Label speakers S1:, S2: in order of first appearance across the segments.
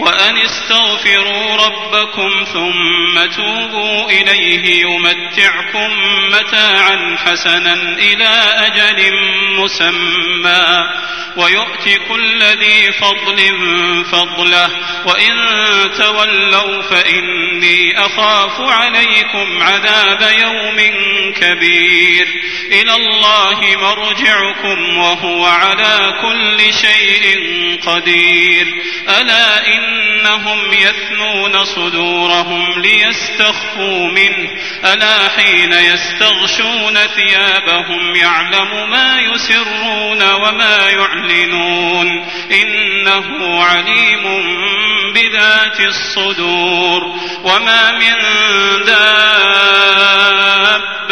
S1: وأن استغفروا ربكم ثم توبوا إليه يمتعكم متاعا حسنا إلى أجل مسمى ويؤت كل ذي فضل فضله وإن تولوا فإني أخاف عليكم عذاب يوم كبير إلى الله مرجعكم وهو على كل شيء قدير ألا إن أنهم يثنون صدورهم ليستخفوا منه ألا حين يستغشون ثيابهم يعلم ما يسرون وما يعلنون إنه عليم بذات الصدور وما من دابة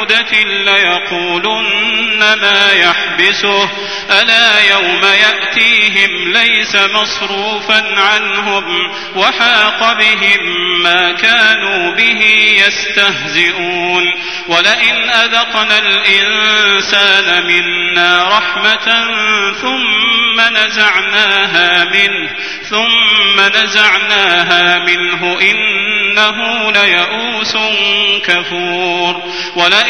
S1: عودة ليقولن ما يحبسه ألا يوم يأتيهم ليس مصروفا عنهم وحاق بهم ما كانوا به يستهزئون ولئن أذقنا الإنسان منا رحمة ثم نزعناها منه ثم نزعناها منه إنه ليئوس كفور ولئن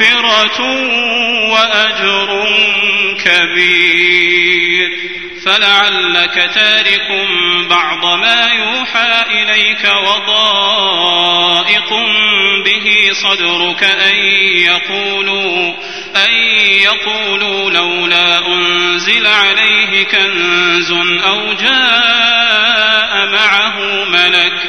S1: مغفرة وأجر كبير فلعلك تارك بعض ما يوحى إليك وضائق به صدرك أن يقولوا أن يقولوا لولا أنزل عليه كنز أو جاء معه ملك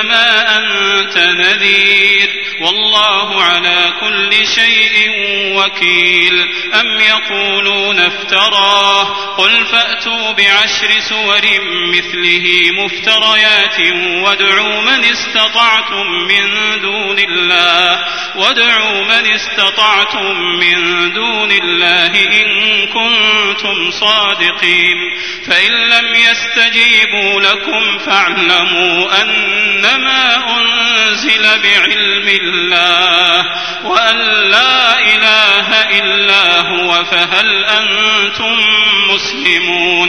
S1: وما أنت نذير والله على كل شيء وكيل أم يقولون افتراه قل فأتوا بعشر سور مثله مفتريات وادعوا من استطعتم من دون الله وادعوا من استطعتم من دون الله إن كنتم صادقين فإن لم يستجيبوا لكم فاعلموا أن ما أنزل بعلم الله وأن لا إله إلا هو فهل أنتم مسلمون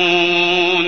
S1: يعلمون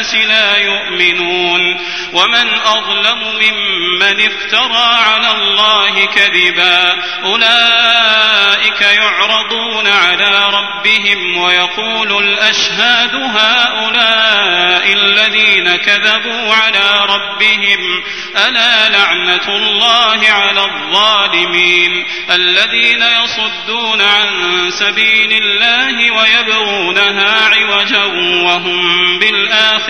S1: الناس لا يؤمنون ومن أظلم ممن افترى على الله كذبا أولئك يعرضون على ربهم ويقول الأشهاد هؤلاء الذين كذبوا على ربهم ألا لعنة الله على الظالمين الذين يصدون عن سبيل الله ويبغونها عوجا وهم بالآخرة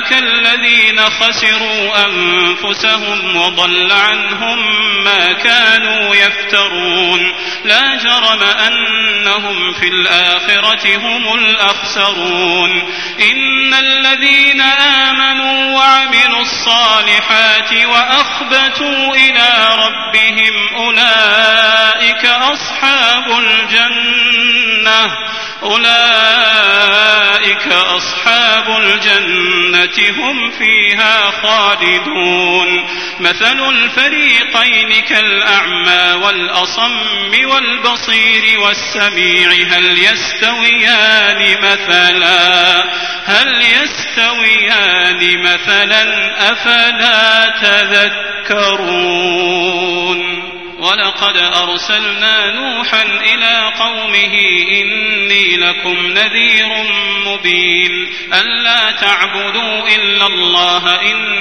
S1: أولئك الذين خسروا أنفسهم وضل عنهم ما كانوا يفترون لا جرم أنهم في الآخرة هم الأخسرون إن الذين آمنوا وعملوا الصالحات وأخبتوا إلى ربهم أولئك أصحاب الجنة أولئك أصحاب الجنة هم فيها خالدون مثل الفريقين كالأعمى والأصم والبصير والسميع هل يستويان مثلا هل يستويان مثلا أفلا تذكرون ولقد أرسلنا نوحا إلى قومه إني لكم نذير مبين ألا تعبدوا إلا الله إن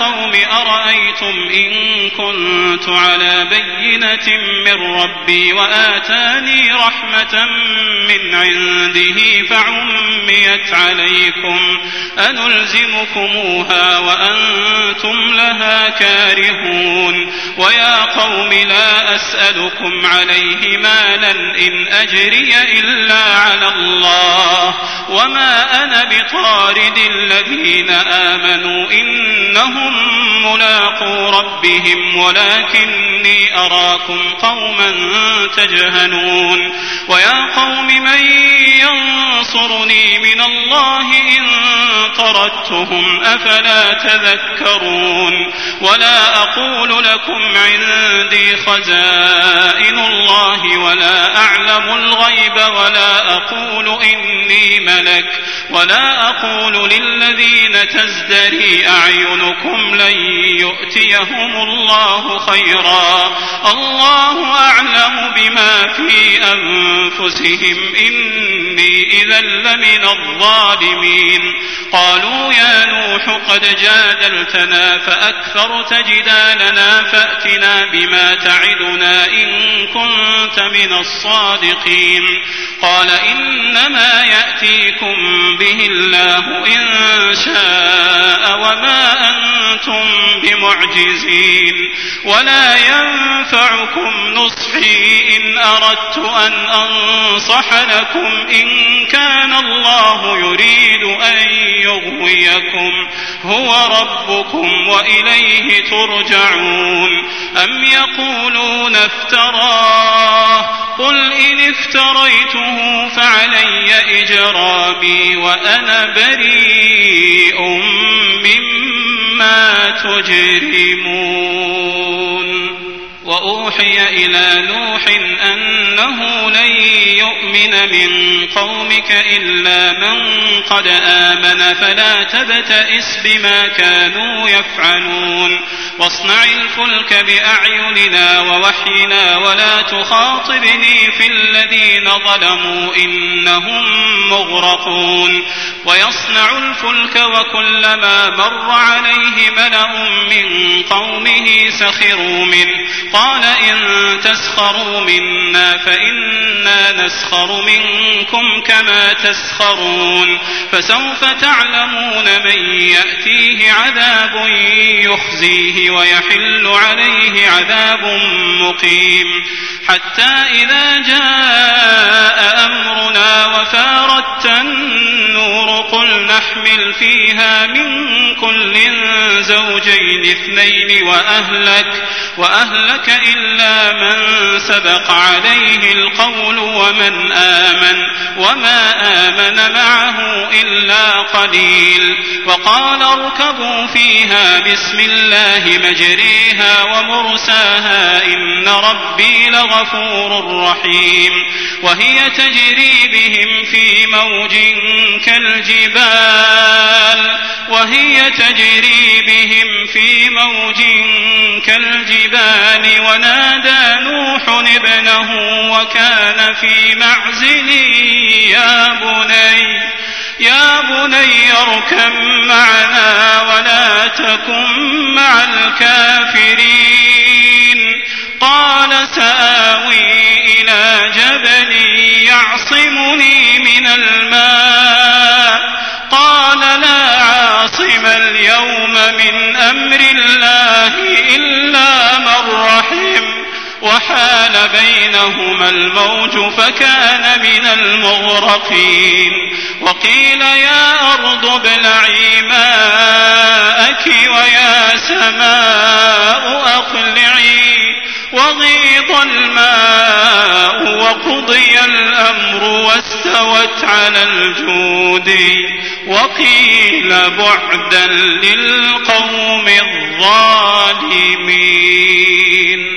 S1: قوم أرأيتم إن كنت على بينة من ربي وآتاني رحمة من عنده فعميت عليكم أنلزمكموها وأنتم لها كارهون ويا قوم لا أسألكم عليه مالا إن أجري إلا على الله وما أنا بطارد الذين آمنوا إنهم هم ملاقو ربهم ولكني اراكم قوما تجهلون ويا قوم من ينصر ينصرني من الله إن طردتهم أفلا تذكرون ولا أقول لكم عندي خزائن الله ولا أعلم الغيب ولا أقول إني ملك ولا أقول للذين تزدري أعينكم لن يؤتيهم الله خيرا الله أعلم بما في أنفسهم إني إذا لمن الظالمين قالوا يا نوح قد جادلتنا فأكثرت جدالنا فأتنا بما تعدنا إن كنت من الصادقين قال إنما يأتيكم به الله إن شاء وما أنتم بمعجزين ولا ينفعكم نصحي إن أردت أن أنصح لكم إن كان الله يريد أن يغويكم هو ربكم وإليه ترجعون أم يقولون افتراه قل إن افتريته فعلي إجرامي وأنا بريء مما تجرمون وأوحي إلى نوح أن أنه لن يؤمن من قومك إلا من قد آمن فلا تبتئس بما كانوا يفعلون واصنع الفلك بأعيننا ووحينا ولا تخاطبني في الذين ظلموا إنهم مغرقون ويصنع الفلك وكلما مر عليه ملأ من قومه سخروا منه قال إن تسخروا منا فإنا نسخر منكم كما تسخرون فسوف تعلمون من يأتيه عذاب يخزيه ويحل عليه عذاب مقيم حتى إذا جاء أمرنا وفاردت النور قل نحمل فيها من كل زوجين اثنين وأهلك وأهلك إلا من سبق عليه عليه القول ومن آمن وما آمن معه إلا قليل وقال اركبوا فيها بسم الله مجريها ومرساها إن ربي لغفور رحيم وهي تجري بهم في موج كالجبال وهي تجري بهم في موج كالجبال ونادى نوح ابنه وكان في معزل يا بني يا بني اركب معنا ولا تكن مع الكافرين قال سآوي إلى جبل يعصمني من الماء قال لا عاصم اليوم من أمر الله إلا من رحم وحال بينهما الموج فكان من المغرقين وقيل يا أرض ابلعي ماءك ويا سماء أقلعي وغيض الماء وقضي الأمر واستوت على الجود وقيل بعدا للقوم الظالمين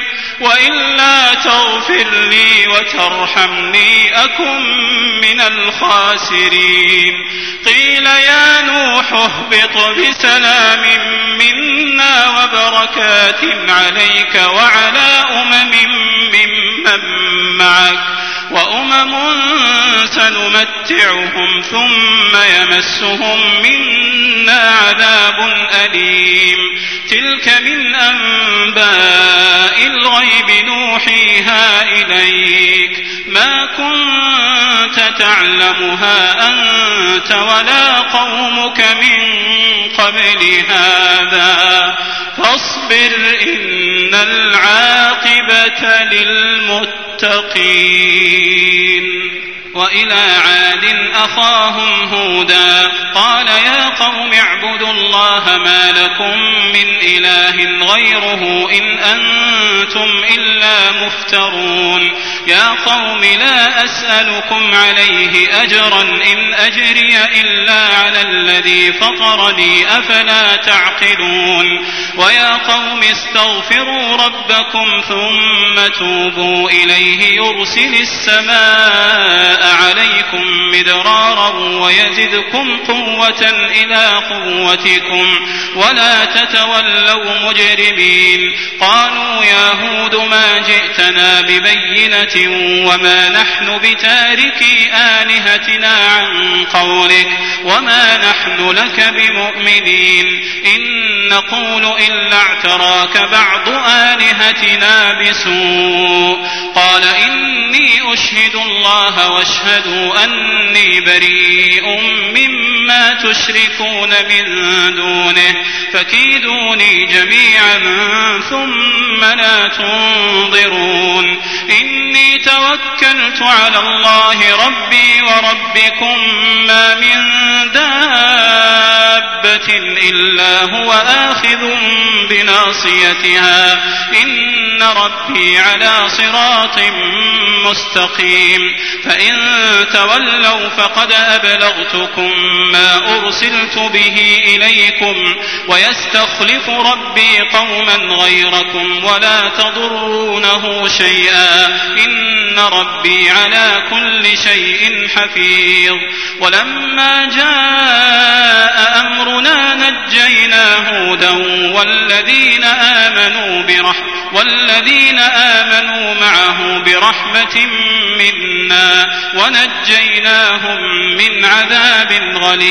S1: وإلا تغفر لي وترحمني أكن من الخاسرين قيل يا نوح اهبط بسلام منا وبركات عليك وعلى أمم ممن معك وأمم سنمتعهم ثم يمسهم منا عذاب أليم تلك من أنباء الغيب نوحيها إليك ما كنت تعلمها أنت ولا قومك من قبل هذا فاصبر إن العاقبة للمتقين المتقين وإلى عاد أخاهم هودا قال يا قوم اعبدوا الله ما لكم من إله غيره إن أنتم إلا مفترون يا قوم لا أسألكم عليه أجرا إن أجري إلا على الذي فطرني أفلا تعقلون ويا قوم استغفروا ربكم ثم توبوا إليه يرسل السماء مدرارا ويزدكم قوة إلى قوتكم ولا تتولوا مجرمين قالوا يا هود ما جئتنا ببينة وما نحن بتاركي آلهتنا عن قولك وما نحن لك بمؤمنين إن نقول إلا اعتراك بعض آلهتنا بسوء قال إني أشهد الله واشهدوا أن أني بريء مما تشركون من دونه فكيدوني جميعا ثم لا تنظرون إني توكلت على الله ربي وربكم ما من دابة إلا هو آخذ بناصيتها إن ربي على صراط مستقيم فإن تولوا فقد أبلغتكم ما أرسلت به إليكم ويستخلف ربي قوما غيركم ولا تضرونه شيئا إن ربي على كل شيء حفيظ ولما جاء أمرنا نجينا هودا والذين آمنوا برحمة والذين آمنوا معه برحمة منا ونجيناهم من عذاب غليظ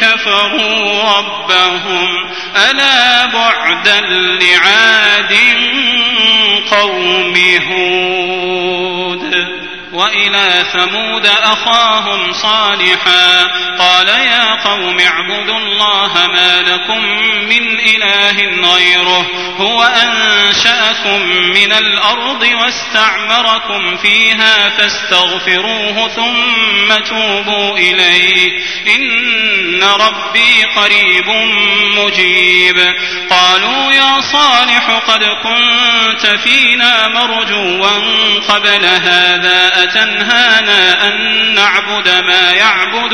S1: كفروا ربهم ألا بعدا لعاد قوم هود وإلى ثمود أخاهم صالحا قال يا قوم اعبدوا الله ما لكم من إله غيره هو أنشأكم من الأرض واستعمركم فيها فاستغفروه ثم توبوا إليه إن ربي قريب مجيب قالوا يا صالح قد كنت فينا مرجوا قبل هذا تنهانا أن نعبد ما يعبد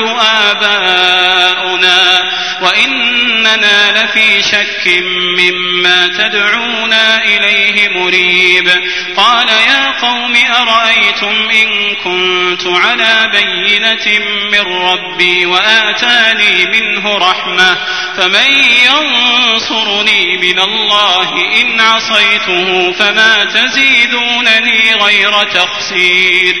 S1: آباؤنا وإننا لفي شك مما تدعونا إليه مريب قال يا قوم أرأيتم إن كنت على بينة من ربي وآتاني منه رحمة فمن ينصرني من الله إن عصيته فما تزيدونني غير تخسير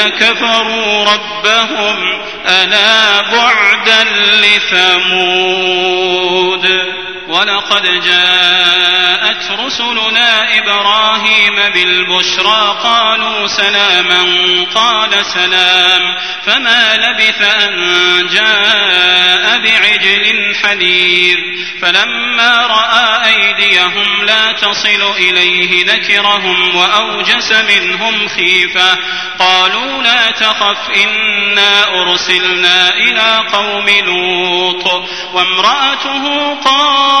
S1: كفروا ربهم ألا بعدا لثمود ولقد جاءت رسلنا إبراهيم بالبشرى قالوا سلاما قال سلام فما لبث أن جاء بعجل حليب فلما رأى أيديهم لا تصل إليه نكرهم وأوجس منهم خيفة قالوا لا تخف إنا أرسلنا إلى قوم لوط وامرأته قال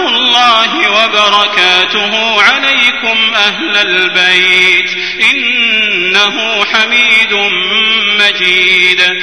S1: الله وبركاته عليكم أهل البيت إنه حميد مجيد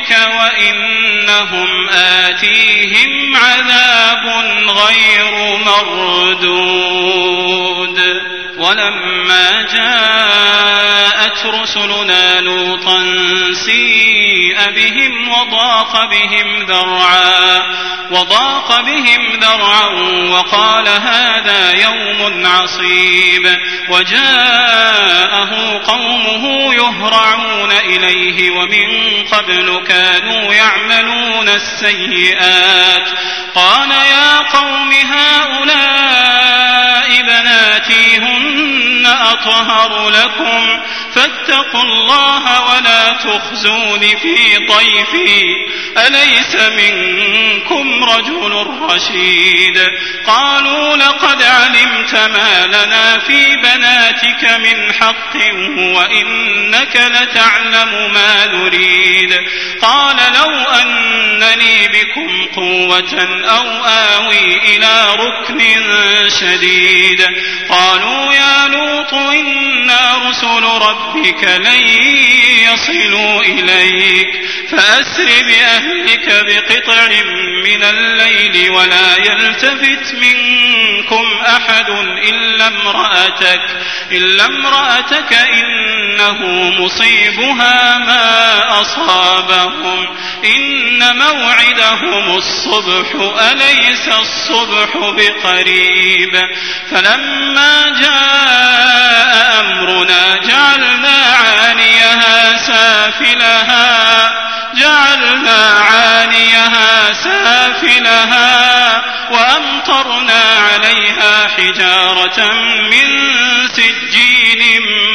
S1: وإنهم آتيهم عذاب غير مردود ولما جاءت رسلنا لوطا سيء بهم وضاق بهم ذرعا وضاق بهم ذرعا وقال هذا يوم عصيب وجاءه قومه يهرعون إليه ومن قبل كان كانوا يعملون السيئات قال يا قوم هؤلاء بناتي هن أطهر لكم فاتقوا الله ولا تخزون في طيفي أليس منكم رجل رشيد قالوا لقد علمت ما لنا في بناتك من حق وإنك لتعلم ما نريد قال لو أنني بكم قوة أو آوي إلى ركن شديد قالوا يا لوط إنا رسل ربك ربك لن يصلوا إليك فأسر بأهلك بقطع من الليل ولا يلتفت منكم أحد إلا امرأتك إلا امرأتك إن أنه مصيبها ما أصابهم إن موعدهم الصبح أليس الصبح بقريب فلما جاء أمرنا جعلنا عاليها سافلها جعلنا عاليها سافلها وأمطرنا عليها حجارة من سجين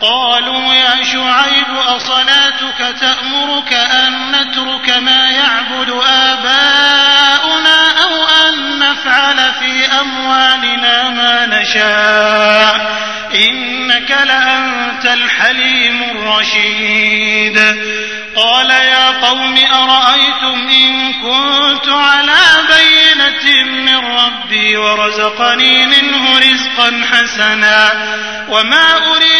S1: قالوا يا شعيب أصلاتك تأمرك أن نترك ما يعبد آباؤنا أو أن نفعل في أموالنا ما نشاء إنك لأنت الحليم الرشيد قال يا قوم أرأيتم إن كنت على بينة من ربي ورزقني منه رزقا حسنا وما أريد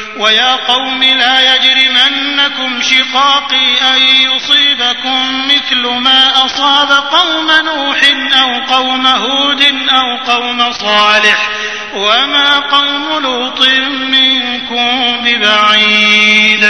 S1: ويا قوم لا يجرمنكم شقاقي أن يصيبكم مثل ما أصاب قوم نوح أو قوم هود أو قوم صالح وما قوم لوط منكم ببعيد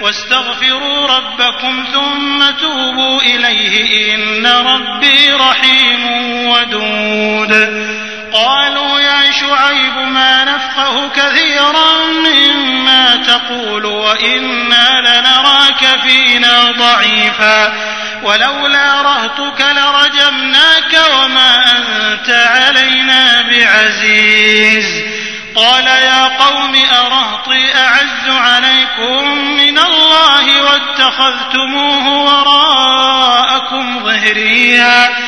S1: واستغفروا ربكم ثم توبوا إليه إن ربي رحيم ودود قالوا يا شعيب ما نفقه كثيرا مما تقول وإنا لنراك فينا ضعيفا ولولا رهتك لرجمناك وما أنت علينا بعزيز قال يا قوم أرهطي أعز عليكم من الله واتخذتموه وراءكم ظهريا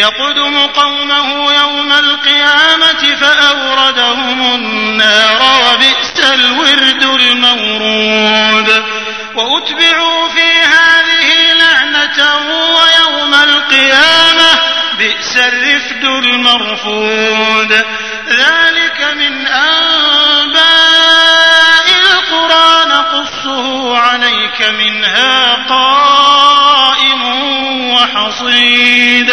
S1: يقدم قومه يوم القيامة فأوردهم النار وبئس الورد المورود وأتبعوا في هذه لعنة ويوم القيامة بئس الرفد المرفود ذلك من أنباء القرى نقصه عليك منها قائم وحصيد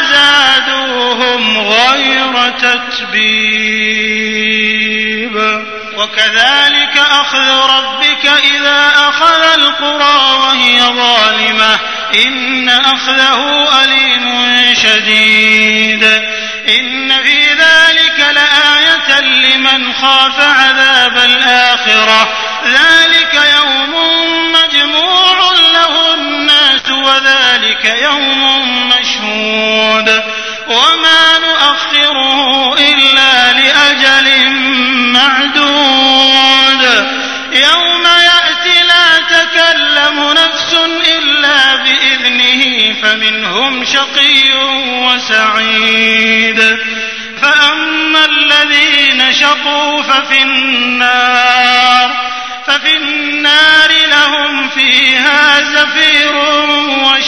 S1: فزادوهم غير تتبيب وكذلك أخذ ربك إذا أخذ القرى وهي ظالمة إن أخذه أليم شديد إن في ذلك لآية لمن خاف عذاب الآخرة ذلك فذلك يوم مشهود وما نؤخره إلا لأجل معدود يوم يأتي لا تكلم نفس إلا بإذنه فمنهم شقي وسعيد فأما الذين شقوا ففي النار ففي النار لهم فيها زفير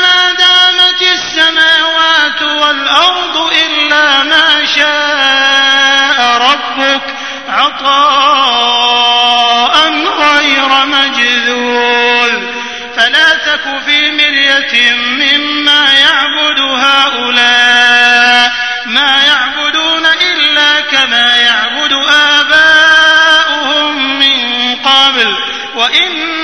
S1: ما دامت السماوات والأرض إلا ما شاء ربك عطاء غير مجذول فلا تك في مرية مما يعبد هؤلاء ما يعبدون إلا كما يعبد آباؤهم من قبل وإن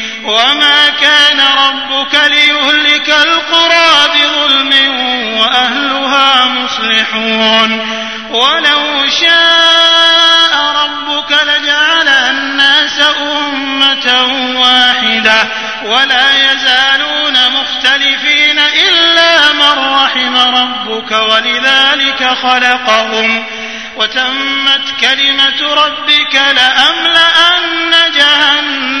S1: وما كان ربك ليهلك القرى بظلم وأهلها مصلحون ولو شاء ربك لجعل الناس أمة واحدة ولا يزالون مختلفين إلا من رحم ربك ولذلك خلقهم وتمت كلمة ربك لأملأن جهنم